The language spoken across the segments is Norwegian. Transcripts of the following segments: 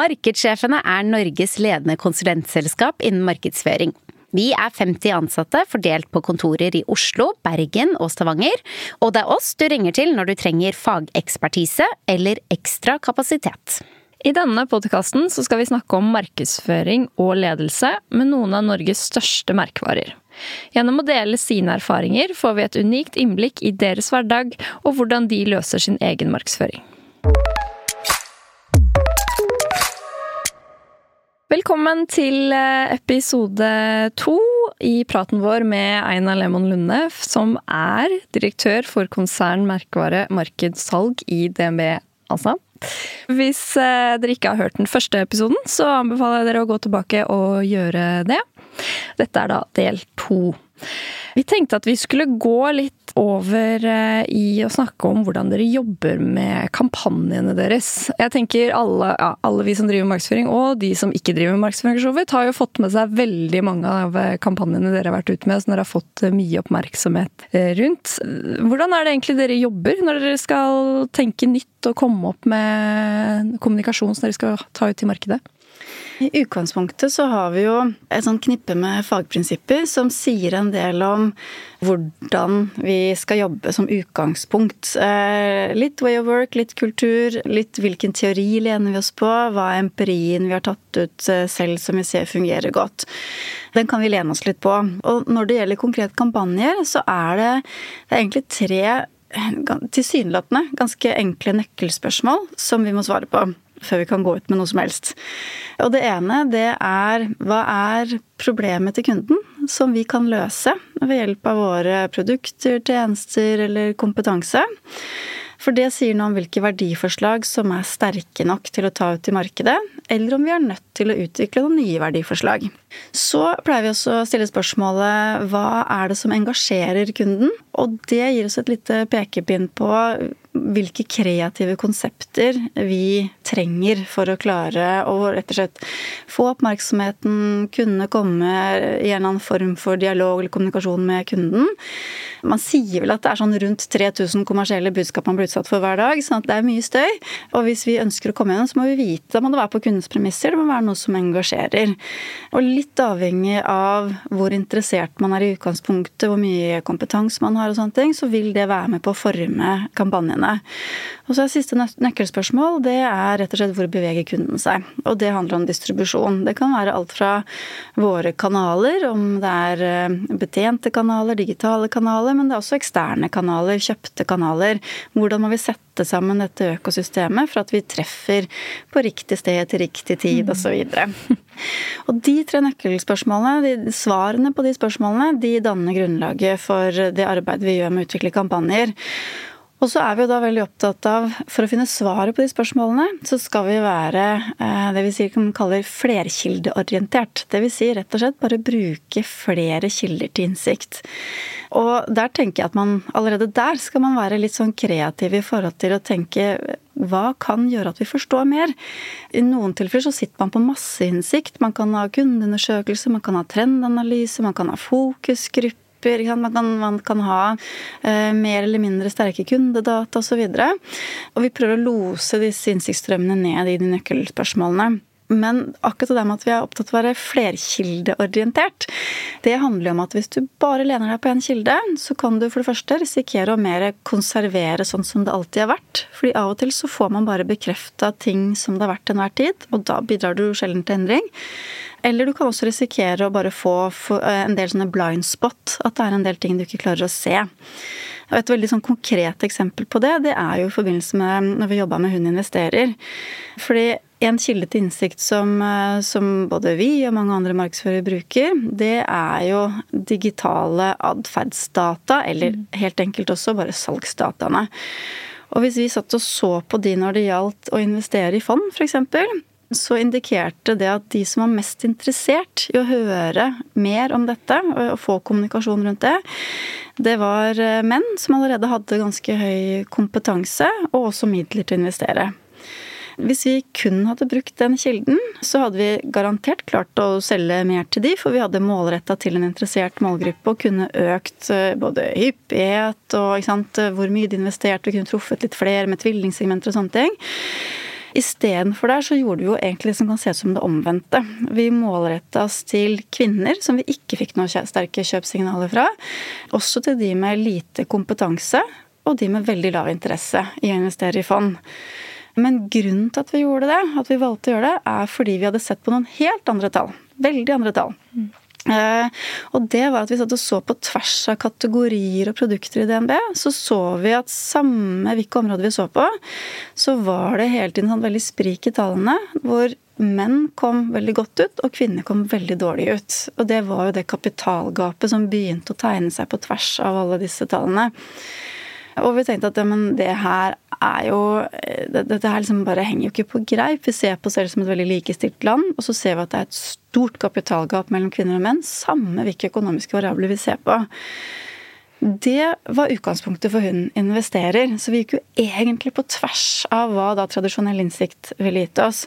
Markedssjefene er Norges ledende konsulentselskap innen markedsføring. Vi er 50 ansatte fordelt på kontorer i Oslo, Bergen og Stavanger, og det er oss du ringer til når du trenger fagekspertise eller ekstra kapasitet. I denne podkasten skal vi snakke om markedsføring og ledelse med noen av Norges største merkevarer. Gjennom å dele sine erfaringer får vi et unikt innblikk i deres hverdag og hvordan de løser sin egen markedsføring. Velkommen til eh, episode to i praten vår med Einar Lemon Lunde, som er direktør for konsern merkevare markedssalg i DNB ASA. Hvis eh, dere ikke har hørt den første episoden, så anbefaler jeg dere å gå tilbake og gjøre det. Dette er da del to. Vi tenkte at vi skulle gå litt over eh, i å snakke om hvordan dere jobber med kampanjene deres. Jeg tenker alle, ja, alle vi som driver markedsføring, og de som ikke driver med markedsføring, så har jo fått med seg veldig mange av eh, kampanjene dere har vært ute med, som dere har fått eh, mye oppmerksomhet rundt. Hvordan er det egentlig dere jobber når dere skal tenke nytt og komme opp med kommunikasjon som dere skal ta ut i markedet? I utgangspunktet så har vi jo et sånn knippe med fagprinsipper som sier en del om hvordan vi skal jobbe som utgangspunkt. Eh, litt way of work, litt kultur, litt hvilken teori lener vi oss på, hva er empirien vi har tatt ut eh, selv som vi ser fungerer godt. Den kan vi lene oss litt på. Og når det gjelder konkrete kampanjer, så er det, det er egentlig tre tilsynelatende ganske enkle nøkkelspørsmål som vi må svare på før vi kan gå ut med noe som helst. Og det ene, det er hva er problemet til kunden som vi kan løse ved hjelp av våre produkter, tjenester eller kompetanse? For det sier noe om hvilke verdiforslag som er sterke nok til å ta ut i markedet, eller om vi er nødt til å utvikle noen nye verdiforslag. Så pleier vi også å stille spørsmålet hva er det som engasjerer kunden? Og det gir oss et lite pekepinn på hvilke kreative konsepter vi trenger for å klare å rett og slett få oppmerksomheten, kunne komme i en eller annen form for dialog eller kommunikasjon med kunden. Man sier vel at det er sånn rundt 3000 kommersielle budskap man blir utsatt for hver dag, sånn at det er mye støy. Og hvis vi ønsker å komme gjennom, så må vi vite Da må det være på kundens premisser, det må være noe som engasjerer. Og litt avhengig av hvor interessert man er i utgangspunktet, hvor mye kompetanse man har og sånne ting, så vil det være med på å forme kampanjene. Og så er siste nøkkelspørsmål det er rett og slett hvor beveger kunden seg. Og det handler om distribusjon. Det kan være alt fra våre kanaler, om det er eh, betjente kanaler, digitale kanaler, men det er også eksterne kanaler, kjøpte kanaler. Hvordan må vi sette sammen dette økosystemet for at vi treffer på riktig sted til riktig tid mm. osv. Og de tre nøkkelspørsmålene, de, svarene på de spørsmålene, de danner grunnlaget for det arbeidet vi gjør med å utvikle kampanjer. Og så er vi jo da veldig opptatt av, for å finne svaret på de spørsmålene, så skal vi være eh, det vi sier, kaller flerkildeorientert. Det vil si rett og slett bare bruke flere kilder til innsikt. Og der tenker jeg at man allerede der skal man være litt sånn kreativ i forhold til å tenke hva kan gjøre at vi forstår mer? I noen tilfeller så sitter man på masse innsikt. Man kan ha kundeundersøkelse, man kan ha trendanalyse, man kan ha fokusgruppe man kan, man kan ha eh, mer eller mindre sterke kundedata osv. Og, så og vi prøver å lose disse innsiktsstrømmene ned i de nøkkelspørsmålene. Men akkurat det med at vi er opptatt av å være flerkildeorientert, det handler jo om at hvis du bare lener deg på én kilde, så kan du for det første risikere å mer konservere sånn som det alltid har vært. Fordi av og til så får man bare bekrefta ting som det har vært til enhver tid, og da bidrar du sjelden til endring. Eller du kan også risikere å bare få eh, en del sånne blind spot, at det er en del ting du ikke klarer å se. Og et veldig sånn konkret eksempel på det, det er jo i forbindelse med når vi jobba med Hun investerer. Fordi en kilde til innsikt som, eh, som, både vi og mange andre markedsførere bruker, det er jo digitale atferdsdata, eller mm. helt enkelt også bare salgsdataene. Og hvis vi satt og så på de når det gjaldt å investere i fond, f.eks., så indikerte det at de som var mest interessert i å høre mer om dette, og få kommunikasjon rundt det, det var eh, menn som allerede hadde ganske høy kompetanse, og også midler til å investere. Hvis vi kun hadde brukt den kilden, så hadde vi garantert klart å selge mer til de, for vi hadde målretta til en interessert målgruppe og kunne økt eh, både hyppighet og sant, hvor mye de investerte, vi kunne truffet litt flere med tvillingsegmenter og sånne ting. Istedenfor der så gjorde vi jo egentlig det som kan se ut som det omvendte. Vi målretta oss til kvinner som vi ikke fikk noen sterke kjøpsignaler fra. Også til de med lite kompetanse, og de med veldig lav interesse i å investere i fond. Men grunnen til at vi gjorde det, at vi valgte å gjøre det, er fordi vi hadde sett på noen helt andre tall. Veldig andre tall. Mm. Eh, og det var at vi satt og så på tvers av kategorier og produkter i DNB. Så så vi at samme hvilke områder vi så på, så var det hele tiden sånn veldig sprik i tallene. Hvor menn kom veldig godt ut, og kvinner kom veldig dårlig ut. Og det var jo det kapitalgapet som begynte å tegne seg på tvers av alle disse tallene. Og vi tenkte at ja, men det her er jo Dette her liksom bare henger jo ikke på greip. Vi ser på oss selv som et veldig likestilt land, og så ser vi at det er et stort kapitalgap mellom kvinner og menn, samme hvilke økonomiske variabler vi ser på. Det var utgangspunktet for Hun investerer. Så vi gikk jo egentlig på tvers av hva da tradisjonell innsikt ville gitt oss.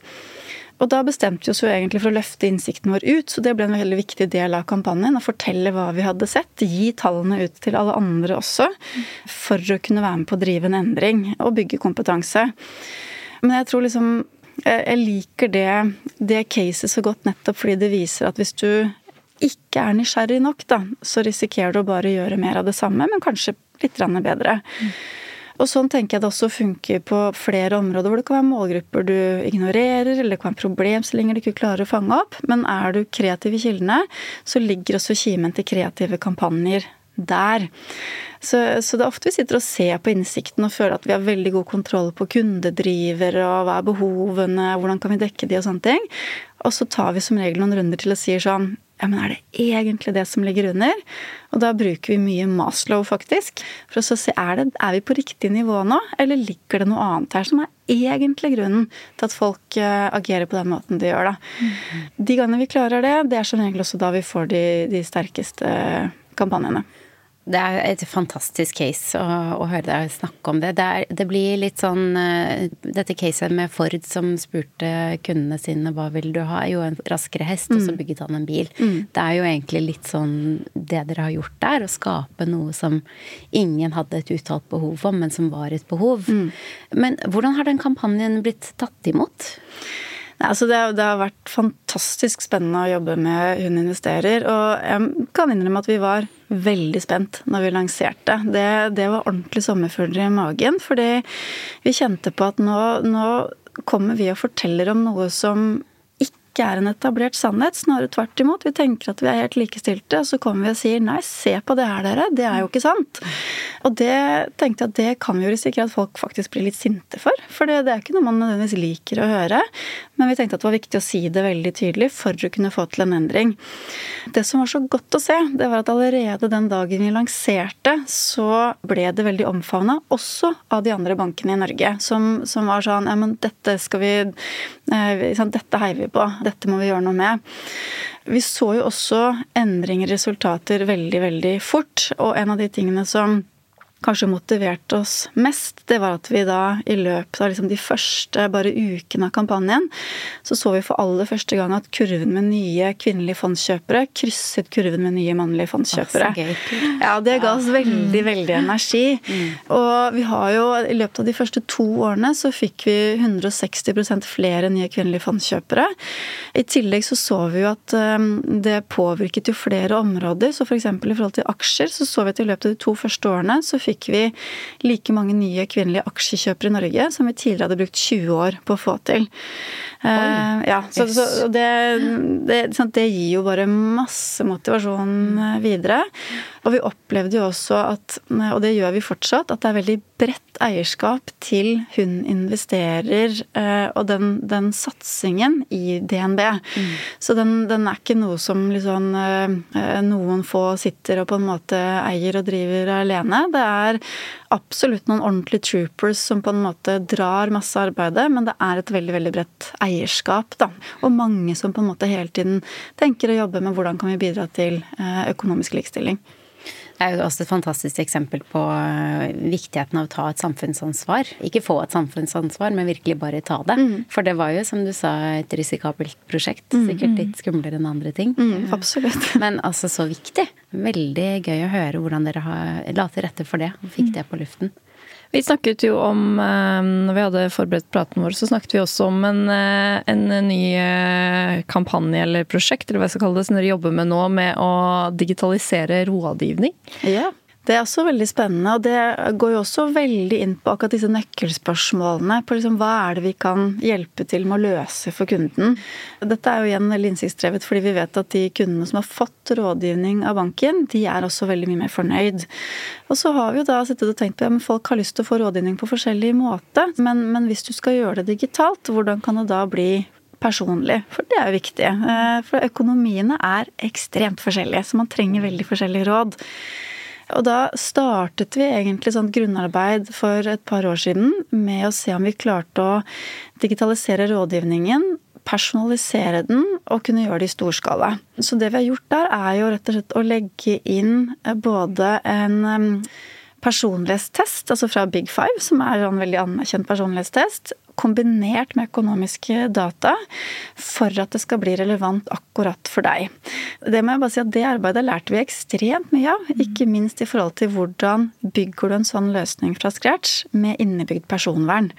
Og da bestemte vi oss jo egentlig for å løfte innsikten vår ut, så det ble en veldig viktig del av kampanjen. Å fortelle hva vi hadde sett, gi tallene ut til alle andre også, for å kunne være med på å drive en endring og bygge kompetanse. Men jeg tror liksom Jeg liker det, det caset så godt nettopp fordi det viser at hvis du ikke er nysgjerrig nok, da, så risikerer du å bare gjøre mer av det samme, men kanskje litt bedre. Mm. Og sånn tenker jeg det også funker på flere områder hvor det kan være målgrupper du ignorerer, eller det kan være problemstillinger du ikke klarer å fange opp. Men er du kreativ i kildene, så ligger også kimen til kreative kampanjer der. Så, så, det er ofte vi sitter og ser på innsikten og føler at vi har veldig god kontroll på kundedriver og hva er behovene, hvordan kan vi dekke de og sånne ting. Og så tar vi som regel noen runder til og sier sånn ja, men er det egentlig det som ligger under? Og da bruker vi mye Maslow, faktisk. For å se er, det, er vi på riktig nivå nå, eller ligger det noe annet her som er egentlig grunnen til at folk uh, agerer på den måten de gjør, da. Mm. De gangene vi klarer det, det er som regel også da vi får de, de sterkeste kampanjene. Det er et fantastisk case å, å høre deg snakke om det. Det, er, det, blir litt sånn uh, Dette caset med Ford som spurte kundene sine hva vil du ha? Jo, en raskere hest, mm. og så mm. bygget han en bil. Mm. Det er jo egentlig litt sånn det dere har gjort der. Å skape noe som ingen hadde et uttalt behov om, men som var et behov. Mm. Men hvordan har den kampanjen blitt tatt imot? Altså det, det, har vært fantastisk spennende å jobbe med Hun investerer. Og jeg kan innrømme at vi var veldig spent når vi lanserte. Det, det var ordentlig sommerfugler i magen. Fordi vi kjente på at nå, nå kommer vi og forteller om noe som ikke er en etablert sannhet. Snarere tvert imot. Vi tenker at vi er helt likestilte, og så kommer vi og sier nei, se på det her, dere. Det er jo ikke sant. Og det tenkte jeg at det kan vi jo risikere at folk faktisk blir litt sinte for. For det, det er ikke noe man nødvendigvis liker å høre. Men vi tenkte at det var viktig å si det veldig tydelig for å kunne få til en endring. Det som var så godt å se, det var at allerede den dagen vi lanserte, så ble det veldig omfavna, også av de andre bankene i Norge, som, som var sånn ja, men dette skal vi eh, Dette heier vi på dette må vi gjøre noe med. Vi så jo også endringer i resultater veldig, veldig fort. Og en av de tingene som kanskje motiverte oss mest, det var at vi da i løpet av liksom de første bare ukene av kampanjen, så så vi for aller første gang at kurven med nye kvinnelige fondskjøpere krysset kurven med nye mannlige fondskjøpere. Ja, det ga oss veldig, mm. veldig energi. Mm. Og vi har jo i løpet av de første to årene så fikk vi 160% flere nye kvinnelige fondskjøpere. I tillegg så så vi jo at um, det påvirket jo flere områder. Så f.eks. For i forhold til aksjer så så vi at i løpet av de to første årene så fikk fikk vi like mange nye kvinnelige aksjekjøpere i Norge som vi tidligere hadde brukt 20 år på å få til. Uh, ja, så, yes. så det, det, det, gir jo bare masse motivasjon eh, videre. Og vi opplevde jo også at, og det gjør vi fortsatt, at det er veldig bredt eierskap til hun investerer eh, og den, den satsingen i DNB. Mm. Så den, den, er ikke noe som liksom eh, noen få sitter og på en måte eier og driver alene. Det er absolutt noen ordentlige troopers som på en måte drar masse arbeidet, men det er et veldig veldig bredt eierskap. da. Og mange som på en måte hele tiden tenker å jobbe med hvordan kan vi bidra til eh, økonomisk likestilling. Det er jo også et fantastisk eksempel på eh, viktigheten av å ta et samfunnsansvar. Ikke få et samfunnsansvar, men virkelig bare ta det. Mm. For det var jo, som du sa, et risikabelt prosjekt. Mm. Sikkert litt skumlere enn andre ting. Mm, absolutt. Men altså så viktig. Veldig gøy å høre hvordan dere har, la til rette for det og fikk mm. det på luften. Vi snakket jo om, eh, når vi hadde forberedt praten vår, så snakket vi også om en, eh, en ny eh, kampanje eller prosjekt, eller hva jeg skal kalle det, som dere jobber med nå, med å digitalisere rådgivning. Ja. Det er også veldig spennende, og det går jo også veldig inn på akkurat disse nøkkelspørsmålene. På liksom hva er det vi kan hjelpe til med å løse for kunden. Dette er jo igjen veldig innsiktsdrevet, fordi vi vet at de kundene som har fått rådgivning av banken, de er også veldig mye mer fornøyd. Og så har vi jo da sittet og tenkt på at ja, folk har lyst til å få rådgivning på forskjellig måte, men, men hvis du skal gjøre det digitalt, hvordan kan det da bli personlig, for det er jo viktig. Eh, for økonomiene er ekstremt forskjellige, så man trenger veldig forskjellige råd. Og da startet vi egentlig sånn grunnarbeid for et par år siden med å se om vi klarte å digitalisere rådgivningen, personalisere den og kunne gjøre det i storskala. Så det vi har gjort der, er jo rett og slett å legge inn både en personlighetstest, altså fra Big Five, som er en veldig anerkjent personlighetstest, kombinert med økonomiske data for at det skal bli relevant akkurat for deg. Det må jeg bare si at det arbeidet lærte vi ekstremt mye av. Ikke minst i forhold til hvordan bygger du en sånn løsning fra scratch med innebygd personvern.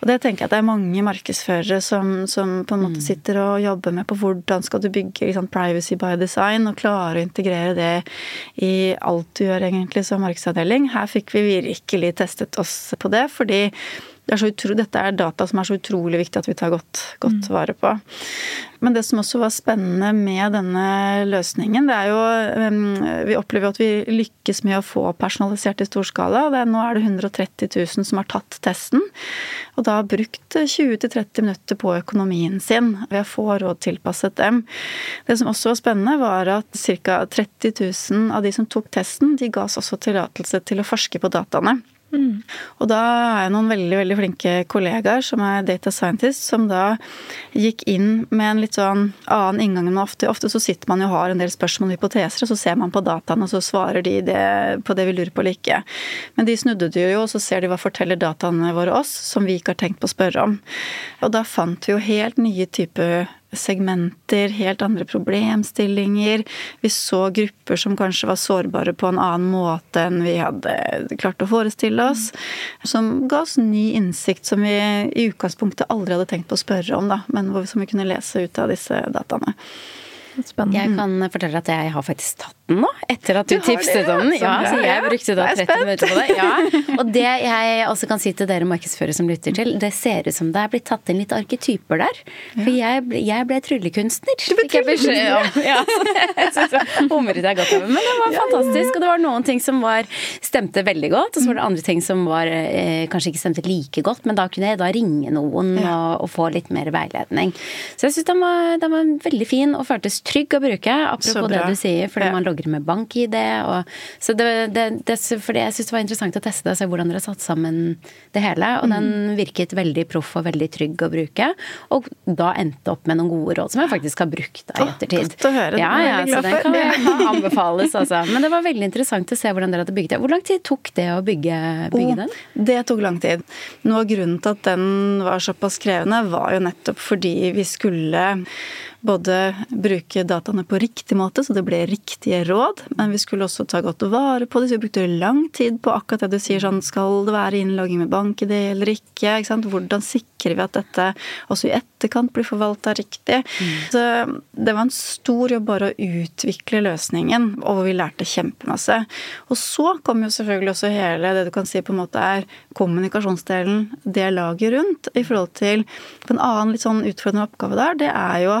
Og det tenker jeg at det er mange markedsførere som, som på en måte mm. sitter og jobber med på hvordan skal du bygge liksom, privacy by design og klare å integrere det i alt du gjør egentlig som markedsavdeling. Her fikk vi virkelig testet oss på det, fordi er utro, dette er data som er så utrolig viktig at vi tar godt, godt mm. vare på. Men det som også var spennende med denne løsningen, det er jo Vi opplever at vi lykkes med å få personalisert i stor skala. Er, nå er det 130 000 som har tatt testen. Og da har brukt 20-30 minutter på økonomien sin ved å få råd tilpasset dem. Det som også var spennende, var at ca. 30 000 av de som tok testen, de ga oss også tillatelse til å forske på dataene. Mm. Og da er jeg noen veldig veldig flinke kollegaer som er data scientists, som da gikk inn med en litt sånn annen inngang enn ofte. Ofte så sitter man jo og har en del spørsmål og hypoteser, og så ser man på dataene, og så svarer de det, på det vi lurer på eller ikke. Men de snudde det jo, og så ser de hva forteller dataene våre oss, som vi ikke har tenkt på å spørre om. Og da fant vi jo helt nye typer segmenter, helt andre problemstillinger. Vi så grupper som kanskje var sårbare på en annen måte enn vi hadde klart å forestille oss. Som ga oss ny innsikt som vi i utgangspunktet aldri hadde tenkt på å spørre om, da, men som vi kunne lese ut av disse dataene. Spennende. Jeg kan fortelle at jeg har faktisk tatt nå, etter at du, du tipset om den. Ja, så jeg brukte da 30 minutter på det. Ja. Og det jeg også kan si til dere markedsførere som lytter til, det ser ut som det er blitt tatt inn litt arketyper der. For jeg, ble, jeg ble tryllekunstner. Du ble tryllekunstner? Ja, så humret jeg godt over. Men det var fantastisk. Og det var noen ting som var, stemte veldig godt, og så var det andre ting som var, eh, kanskje ikke stemte like godt, men da kunne jeg da ringe noen og, og få litt mer veiledning. Så jeg syns den, den, var veldig fin og føltes trygg å bruke, apropos det du sier, fordi man logrer med bank-ID. Så det, det, det, fordi jeg syns det var interessant å teste det og se hvordan dere satte sammen det hele. Og mm. den virket veldig proff og veldig trygg å bruke. Og da endte opp med noen gode råd som jeg faktisk har brukt da i ettertid. Godt å høre. Ja, ja, så den kan anbefales, altså. Men det var veldig interessant å se hvordan dere hadde bygget det. Hvor lang tid tok det å bygge, bygge den? Det tok lang tid. Noe av grunnen til at den var såpass krevende, var jo nettopp fordi vi skulle både bruke dataene på riktig måte, så det ble riktige råd, men vi skulle også ta godt vare på det, så vi brukte lang tid på akkurat det du sier sånn skal det være innlogging med bank-ID eller ikke? ikke sant? Hvordan sikrer vi at dette også i etterkant blir forvalta riktig? Mm. Så det var en stor jobb bare å utvikle løsningen, og hvor vi lærte kjempemasse. Og så kom jo selvfølgelig også hele det du kan si på en måte er kommunikasjonsdelen, det laget rundt, i forhold til en annen litt sånn utfordrende oppgave der, det er jo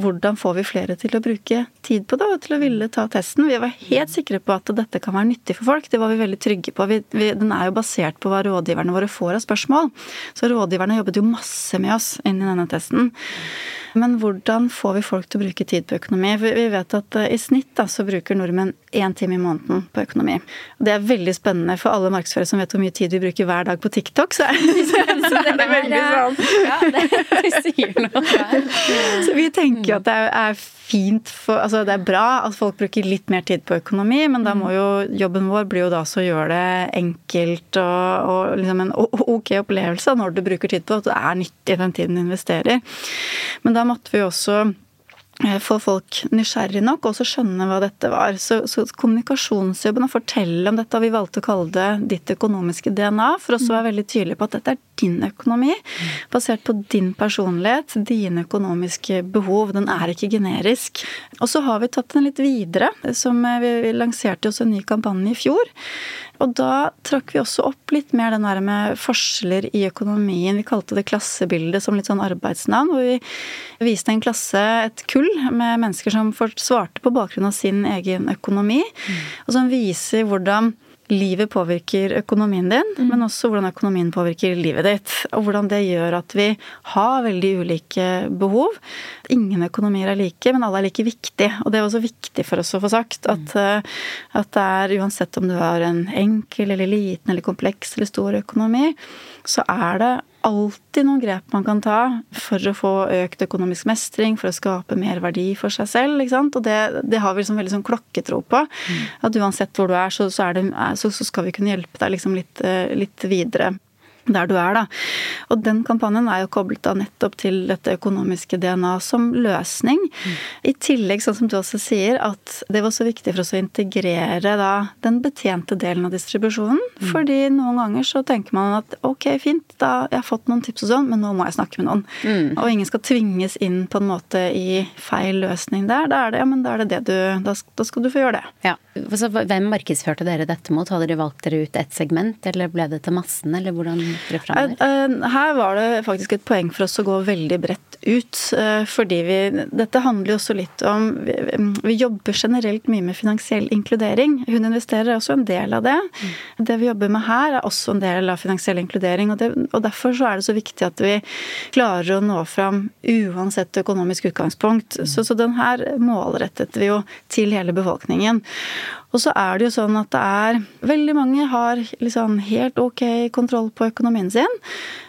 hvordan får vi flere til å bruke tid på det og til å ville ta testen? Vi var helt sikre på at dette kan være nyttig for folk. Det var vi veldig trygge på. Vi, vi, den er jo basert på hva rådgiverne våre får av spørsmål. Så rådgiverne jobbet jo masse med oss inn i denne testen. Men hvordan får vi folk til å bruke tid på økonomi? Vi vet at eh, i snitt da, så bruker nordmenn én time i måneden på økonomi. Det er veldig spennende for alle markedsførere som vet hvor mye tid vi bruker hver dag på TikTok. Så, så det er veldig sånn Ja, det, sier noe. Så vi tenker at det er fint for Altså det er bra at folk bruker litt mer tid på økonomi, men da må jo jobben vår bli jo da så å gjøre det enkelt og, og liksom en ok opplevelse når du bruker tid på at det er nyttig den tiden du investerer. Men da måtte vi også Eh, få folk nysgjerrig nok, og også skjønne hva dette var. Så, så kommunikasjonsjobben, å fortelle om dette, og vi valgte å kalle det ditt økonomiske DNA, for også å være veldig tydelig på at dette er din økonomi, basert på din personlighet, dine økonomiske behov. Den er ikke generisk. Og så har vi tatt den litt videre, som vi, vi lanserte også en ny kampanje i fjor. Og da trakk vi også opp litt mer den der med forskjeller i økonomien. Vi kalte det klassebildet som litt sånn arbeidsnavn. Hvor vi viste en klasse, et kull, med mennesker som svarte på bakgrunn av sin egen økonomi. Mm. Og som viser hvordan livet påvirker økonomien din, mm. men også hvordan økonomien påvirker livet ditt. Og hvordan det gjør at vi har veldig ulike behov. Ingen økonomier er like, men alle er like viktige. Og det er også viktig for oss å få sagt at, mm. at det er uansett om du har en enkel eller liten eller kompleks eller stor økonomi, så er det alltid noen grep man kan ta for å få økt økonomisk mestring, for å skape mer verdi for seg selv. ikke sant? Og det, det har vi liksom veldig sånn klokketro på. Mm. At uansett hvor du er, så, så, er det, så, så skal vi kunne hjelpe deg liksom litt, eh, litt videre der du er, da. Og den kampanjen er jo koblet da nettopp til dette økonomiske DNA som løsning. Mm. I tillegg, sånn som du også sier, at det var så viktig for oss å integrere da den betjente delen av distribusjonen. Mm. Fordi noen ganger så tenker man at ok, fint, da jeg har fått noen tips og sånn, men nå må jeg snakke med noen. Mm. Og ingen skal tvinges inn på en måte i feil løsning der. Da er det ja, men da er det det du Da, da skal du få gjøre det. Ja. Så hvem markedsførte dere dette mot? Hadde dere valgt dere ut ett segment, eller ble det til massen, eller hvordan? Eh, eh, her var det faktisk et poeng for oss å gå veldig bredt ut. Eh, fordi vi Dette handler jo også litt om Vi, vi jobber generelt mye med finansiell inkludering. Hun investerer er også en del av det. Mm. Det vi jobber med her, er også en del av finansiell inkludering. Og, det, og derfor så er det så viktig at vi klarer å nå fram uansett økonomisk utgangspunkt. Mm. Så, så den her målrettet vi jo til hele befolkningen. Og så er det jo sånn at det er Veldig mange har liksom helt ok kontroll på økonomien sin.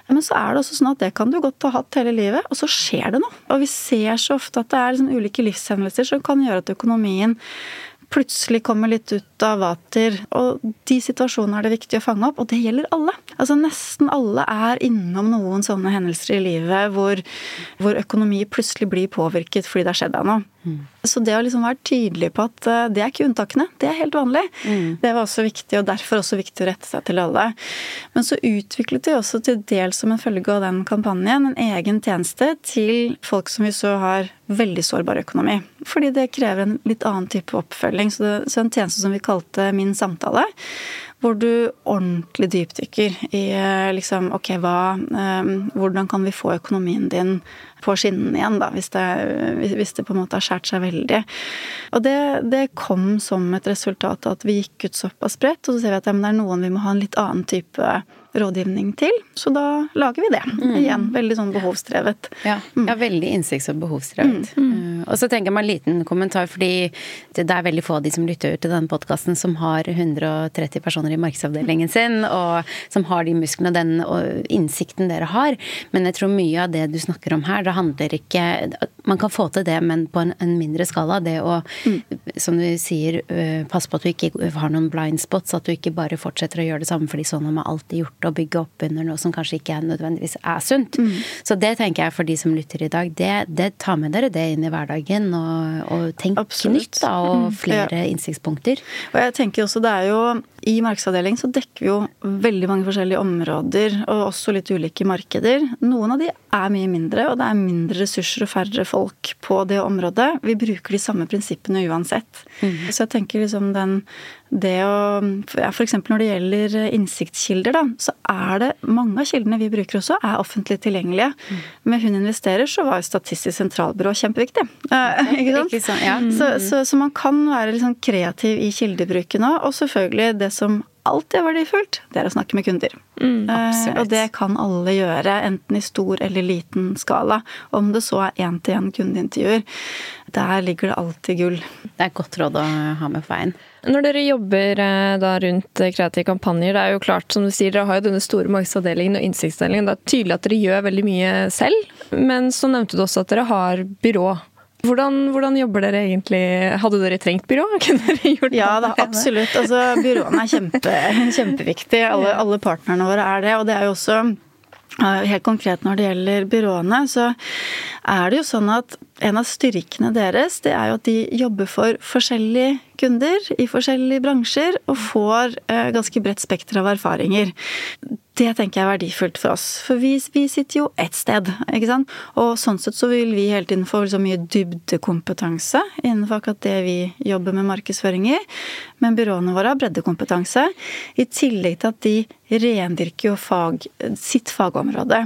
Men så er det også sånn at det kan du godt ha hatt hele livet, og så skjer det noe. Og vi ser så ofte at det er liksom ulike livshendelser som kan gjøre at økonomien plutselig kommer litt ut vater. Og de situasjonene er det viktig å fange opp, og det gjelder alle. Altså Nesten alle er innom noen sånne hendelser i livet hvor, hvor økonomi plutselig blir påvirket fordi det har skjedd deg noe. Mm. Så det å liksom være tydelig på at uh, det er ikke unntakene, det er helt vanlig, mm. det var også viktig, og derfor også viktig å rette seg til alle. Men så utviklet vi også til dels som en følge av den kampanjen en egen tjeneste til folk som vi så har veldig sårbar økonomi. Fordi det krever en litt annen type oppfølging. Så, det, så en tjeneste som vi kalte Min samtale hvor du ordentlig dypdykker i eh, liksom ok, hva um, Hvordan kan vi få økonomien din på skinnene igjen, da, hvis det, hvis det, på en måte har skåret seg veldig. Og det, det, kom som et resultat av at vi gikk ut såpass bredt, og så ser vi at ja, det er noen vi må ha en litt annen type rådgivning til. Så da lager vi det. Mm. Igjen veldig sånn behovsdrevet. Ja, mm. ja veldig innsikts- og behovsdrevet. Mm. Uh, og så tenker jeg meg en liten kommentar, fordi det, er veldig få av de som lytter til denne podkasten som har 130 personer i markedsavdelingen sin, og som har de musklene og den og innsikten dere har. Men jeg tror mye av det du snakker om her, det handler ikke Man kan få til det, men på en, en mindre skala. Det å, mm. som du sier, passe på at du ikke har noen blind spots, at du ikke bare fortsetter å gjøre det samme fordi sånn har man alltid gjort å bygge opp under noe som kanskje ikke nødvendigvis er sunt. Mm. Så det tenker jeg for de som lytter i dag, det, det tar med dere det inn i hverdagen. Og, og tenk Absolutt. nytt, da, og mm. flere ja. innsiktspunkter. Og jeg tenker også det er jo i markedsavdeling så dekker vi jo veldig mange forskjellige områder, og også litt ulike markeder. Noen av de er mye mindre, og det er mindre ressurser og færre folk på det området. Vi bruker de samme prinsippene uansett. Mm. Så jeg tenker liksom den det å ja, F.eks. når det gjelder innsiktskilder, da, så er det mange av kildene vi bruker også, er offentlig tilgjengelige. Mm. Med Hun investerer så var Statistisk sentralbyrå kjempeviktig. Uh, ikke sant? Ikke sånn, Ja. Så, så, så, man kan være litt sånn kreativ i kildebruken òg. Og selvfølgelig det som alltid er verdifullt, det er å snakke med kunder. Mm, uh, og det kan alle gjøre, enten i stor eller liten skala. Om det så er én-til-én kundeintervjuer. Der ligger det alltid gull. Det er et godt råd å ha med på veien. Når dere jobber eh, da rundt eh, kreative kampanjer, det er jo klart, som du sier, dere har jo denne store markedsavdelingen og innsiktsdelingen. Det er tydelig at dere gjør veldig mye selv, men så nevnte du også at dere har byrå. Hvordan, hvordan, jobber dere egentlig? Hadde dere trengt byrå? ja, da, absolutt. Altså, byråene er kjempe, kjempeviktige. Alle, alle partnerne våre er det. Og det er jo også Helt konkret når det gjelder byråene, så er det jo sånn at en av styrkene deres det er jo at de jobber for forskjellige kunder i forskjellige bransjer og får eh, ganske bredt spekter av erfaringer. Det tenker jeg er verdifullt for oss, for vi, vi, sitter jo ett sted. ikke sant? Og sånn sett så vil vi hele tiden få så mye dybdekompetanse innenfor akkurat det vi jobber med markedsføring i. Men byråene våre har breddekompetanse, i tillegg til at de rendyrker jo fag, sitt fagområde.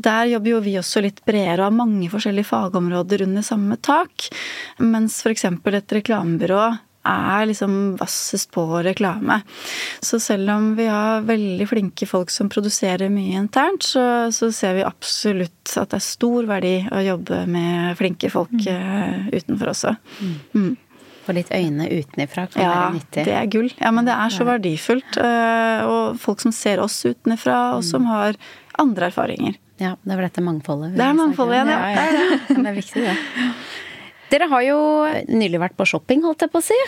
Der jobber jo vi også litt bredere og har mange forskjellige fagområder under samme tak. Mens f.eks. et reklamebyrå er liksom vassest på reklame. Så selv om vi har veldig flinke folk som produserer mye internt, så, så ser vi absolutt at det er stor verdi å jobbe med flinke folk mm. uh, utenfor også. Mm. mm. Få litt øyne utenifra kan ja, være nyttig. Ja, det er gull. Ja, men det er så verdifullt. Uh, og folk som ser oss utenifra, og som mm. har andre erfaringer. Ja, det vel dette mangfoldet. Det er mangfoldet igjen, ja. ja, ja. Er det er viktig, det. Dere har jo nylig vært på shopping, holdt jeg på å si.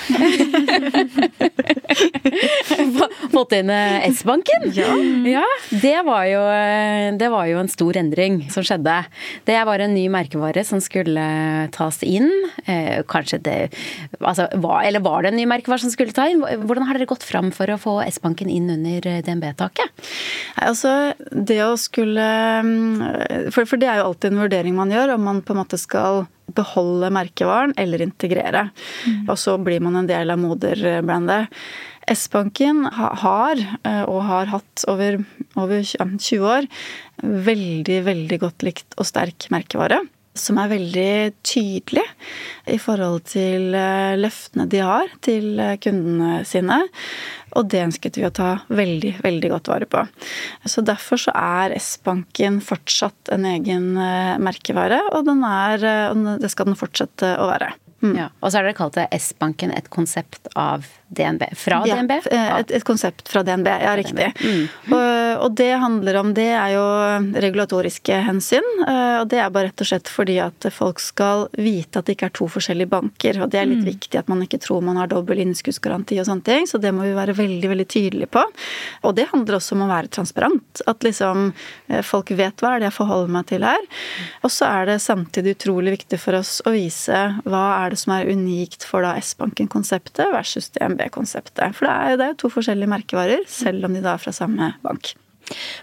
Fått inn eh, S-banken. Ja. ja det, var jo, det, var jo, en stor endring som skjedde. Det var en ny merkevare som skulle tas inn. Eh, kanskje det altså, Eller var det en ny merkevare som skulle ta inn? Hvordan har dere gått fram for å få S-banken inn under DNB-taket? Altså, det å skulle mm, for, for det er jo alltid en vurdering man gjør, om man på en måte skal beholde merkevaren eller integrere. Mm. Og så blir man en del av moderbrandet. S-banken har, eh, og har hatt over, over 20 år, veldig, veldig godt likt og sterk merkevare som er veldig tydelig i forhold til eh, løftene de har til eh, kundene sine. Og det ønsket vi å ta veldig, veldig godt vare på. Så derfor så er S-banken fortsatt en egen eh, merkevare, og er, det skal den fortsette å være. Mm. Ja, og så har dere kalt det S-banken et konsept av DNB. Fra ja, DNB? Et, et, konsept fra DNB, ja riktig. Mm. Og, og, det handler om Det er jo regulatoriske hensyn. Eh, og det er bare rett og slett fordi at folk skal vite at det ikke er to forskjellige banker. Og det er litt mm. viktig at man ikke tror man har dobbel innskuddsgaranti og sånne ting. Så det må vi være veldig, veldig tydelige på. Og det handler også om å være transparent. At liksom eh, folk vet hva er det jeg forholder meg til her. Og så er det samtidig utrolig viktig for oss å vise hva er det som er unikt for da S-banken-konseptet versus DNB B-konseptet. For det er, det er jo to forskjellige merkevarer, selv om de da er fra samme bank.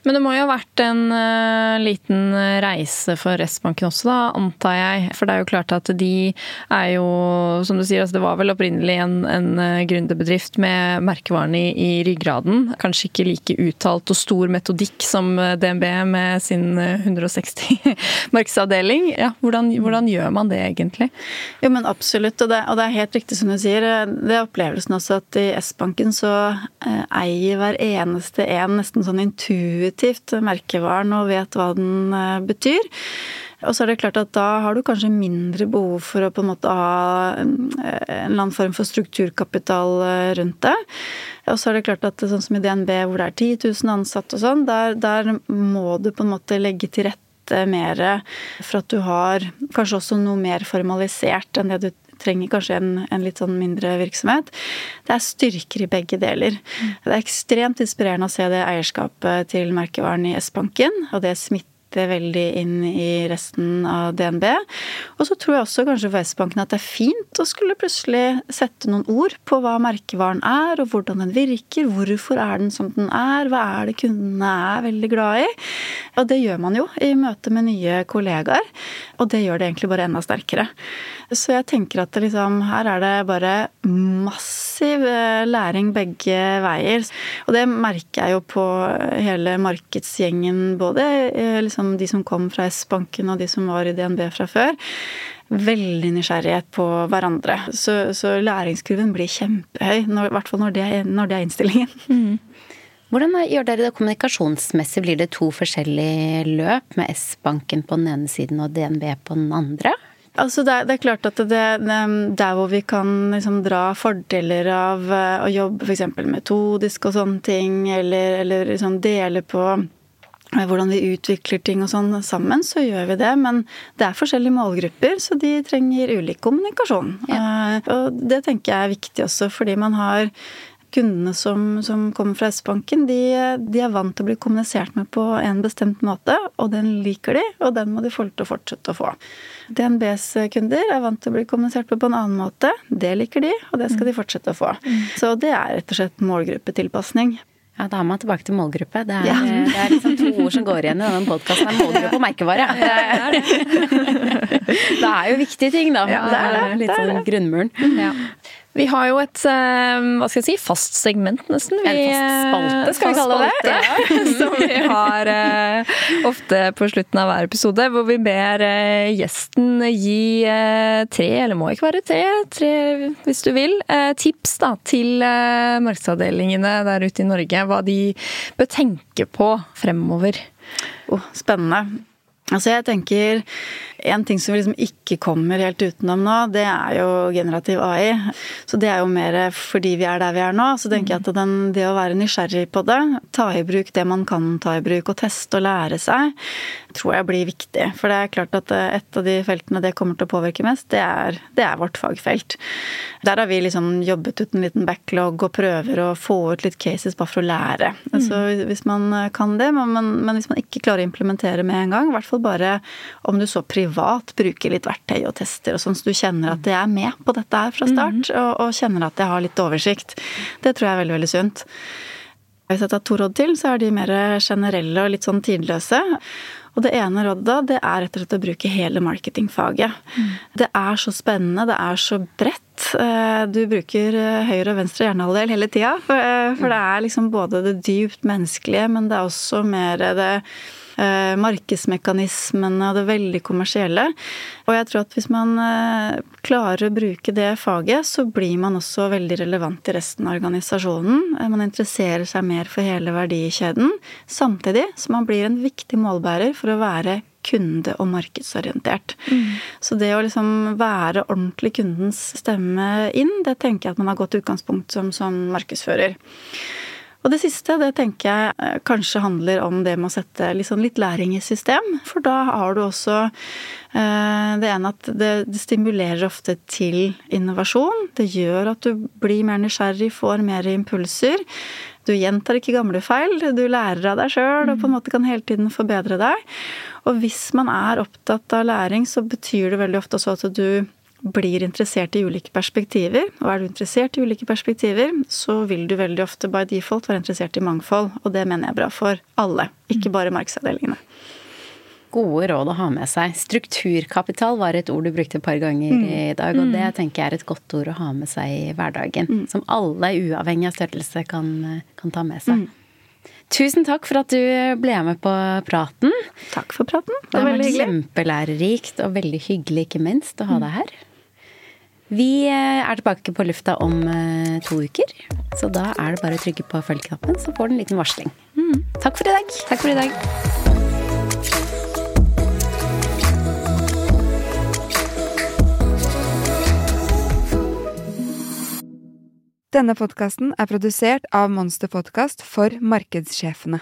Men det må jo ha vært en uh, liten reise for S-banken også, da, antar jeg. For det er jo klart at de er jo, som du sier, altså det var vel opprinnelig en, en uh, gründerbedrift med merkevarene i, i, ryggraden. Kanskje ikke like uttalt og stor metodikk som eh, DNB med sin 160 markedsavdeling. Ja, hvordan, hvordan, gjør man det egentlig? Jo, men absolutt, og det, og det, er helt riktig som du sier. Det er opplevelsen også at i S-banken så uh, eier hver eneste en nesten sånn intuitivt intuitivt merkevaren og vet hva den eh, betyr. Og så er det klart at da har du kanskje mindre behov for å på en måte ha en eller annen form for strukturkapital eh, rundt det. Og så er det klart at sånn som i DNB hvor det er 10 000 ansatte og sånn, der, der må du på en måte legge til rette mer for at du har kanskje også noe mer formalisert enn det du trenger kanskje en, en, litt sånn mindre virksomhet. Det er styrker i begge deler. Det er ekstremt inspirerende å se det eierskapet til merkevaren i S-banken, og det smitter veldig inn i resten av DNB. Og så tror jeg også kanskje for S-banken at det er fint å skulle plutselig sette noen ord på hva merkevaren er, og hvordan den virker. Hvorfor er den som den er? Hva er det kundene er veldig glad i? Og det gjør man jo i møte med nye kollegaer, og det gjør det egentlig bare enda sterkere. Så jeg tenker at liksom, her er det bare massiv eh, læring begge veier. Og det merker jeg jo på hele markedsgjengen, både eh, liksom de som kom fra S-banken og de som var i DNB fra før veldig nysgjerrighet på hverandre. Så, så læringskurven blir kjempehøy, når, i hvert fall når det, når det er innstillingen. Mm. Hvordan gjør dere det kommunikasjonsmessig? Blir det to forskjellige løp med S-banken på den ene siden og DNB på den andre? Altså det, er, det, er klart at det, der hvor vi kan liksom dra fordeler av eh, å jobbe f.eks. metodisk og sånne ting, eller, eller liksom dele på hvordan vi utvikler ting og sånn sammen, så gjør vi det. Men det er forskjellige målgrupper, så de trenger ulik kommunikasjon. Ja. Eh, og det tenker jeg er viktig også, fordi man har kundene som, som kommer fra S-banken, de, de, er vant til å bli kommunisert med på en bestemt måte, og den liker de, og den må de få til å fortsette å få. DNBs kunder er vant til å bli kommunisert med på en annen måte. Det liker de, og det skal de fortsette å få. Mm. Så det er rett og slett målgruppetilpasning. Ja, da er man tilbake til målgruppe. Det er, ja. det er liksom to ord som går igjen i denne podkasten. Målgruppe og merkevare. Det, er det. det er jo viktige ting, da. Ja, det er litt sånn grunnmuren. Ja. Vi har jo et eh, hva skal jeg si, fast segment, nesten. Vi, en fast spalte, skal vi kalle det. Ja, som vi har uh, ofte på slutten av hver episode, hvor vi ber gjesten gi tre, eller må ikke være tre, tre hvis du vil, tips da, til markedsavdelingene der ute i Norge. Hva de bør tenke på fremover. Oh, spennende. Altså jeg tenker En ting som vi liksom ikke kommer helt utenom nå, det er jo generativ AI. Så det er jo mer fordi vi er der vi er nå. Så tenker jeg at den, det å være nysgjerrig på det, ta i bruk det man kan ta i bruk, og teste og lære seg, tror jeg blir viktig. For det er klart at eh, et av de feltene det kommer til å påvirke mest, det er, det er vårt fagfelt. Der har vi liksom jobbet ut en liten backlog og prøver å få ut litt cases bare for å lære. Mm. Altså hvis man kan det, men, men hvis man ikke klarer å implementere med en gang, i hvert fall bare om du så privat bruker litt verktøy og tester og sånn, så du kjenner at jeg er med på dette her fra start, mm. og, og, kjenner at jeg har litt oversikt. Det tror jeg er veldig, veldig sunt. Hvis jeg tar to råd til, så er de mer generelle og litt sånn tidløse. Og det ene rådet det er rett og slett å bruke hele marketingfaget. Mm. Det er så spennende, det er så bredt. Eh, du bruker eh, høyre og venstre hjernehalvdel hele tida. For, eh, for det er liksom både det dypt menneskelige, men det er også mer det markedsmekanismene og det veldig kommersielle. Og jeg tror at hvis man eh, klarer å bruke det faget, så blir man også veldig relevant i resten av organisasjonen. Eh, man interesserer seg mer for hele verdikjeden, samtidig som man blir en viktig målbærer for å være kunde- og markedsorientert. Mm. Så det å liksom være ordentlig kundens stemme inn, det tenker jeg at man har godt utgangspunkt som, som markedsfører. Og det siste, det tenker jeg eh, kanskje handler om det med å sette liksom litt læring i system. For da har du også eh, det ene at det, det stimulerer ofte til innovasjon. Det gjør at du blir mer nysgjerrig, får mer impulser. Du gjentar ikke gamle feil, du lærer av deg sjøl og på en måte kan hele tiden forbedre deg. Og hvis man er opptatt av læring, så betyr det veldig ofte også at du blir interessert i ulike perspektiver. Og er du interessert i ulike perspektiver, så vil du veldig ofte by default være interessert i mangfold. Og det mener jeg er bra for alle, ikke bare markedsavdelingene. Gode råd å ha med seg. Strukturkapital var et ord du brukte et par ganger mm. i dag, og det mm. tenker jeg er et godt ord å ha med seg i hverdagen. Mm. Som alle, uavhengig av størrelse, kan, kan ta med seg. Mm. Tusen takk for at du ble med på praten. Takk for praten. Det, var veldig hyggelig. Kjempelærerikt og veldig hyggelig, ikke minst, å ha deg her. Vi eh, er tilbake på lufta om eh, to uker. Så da er det bare å trykke på følg-knappen, så får du en liten varsling. Mm. Takk for i dag. Takk for i dag. Denne podkasten er produsert av Monster Podkast for markedssjefene.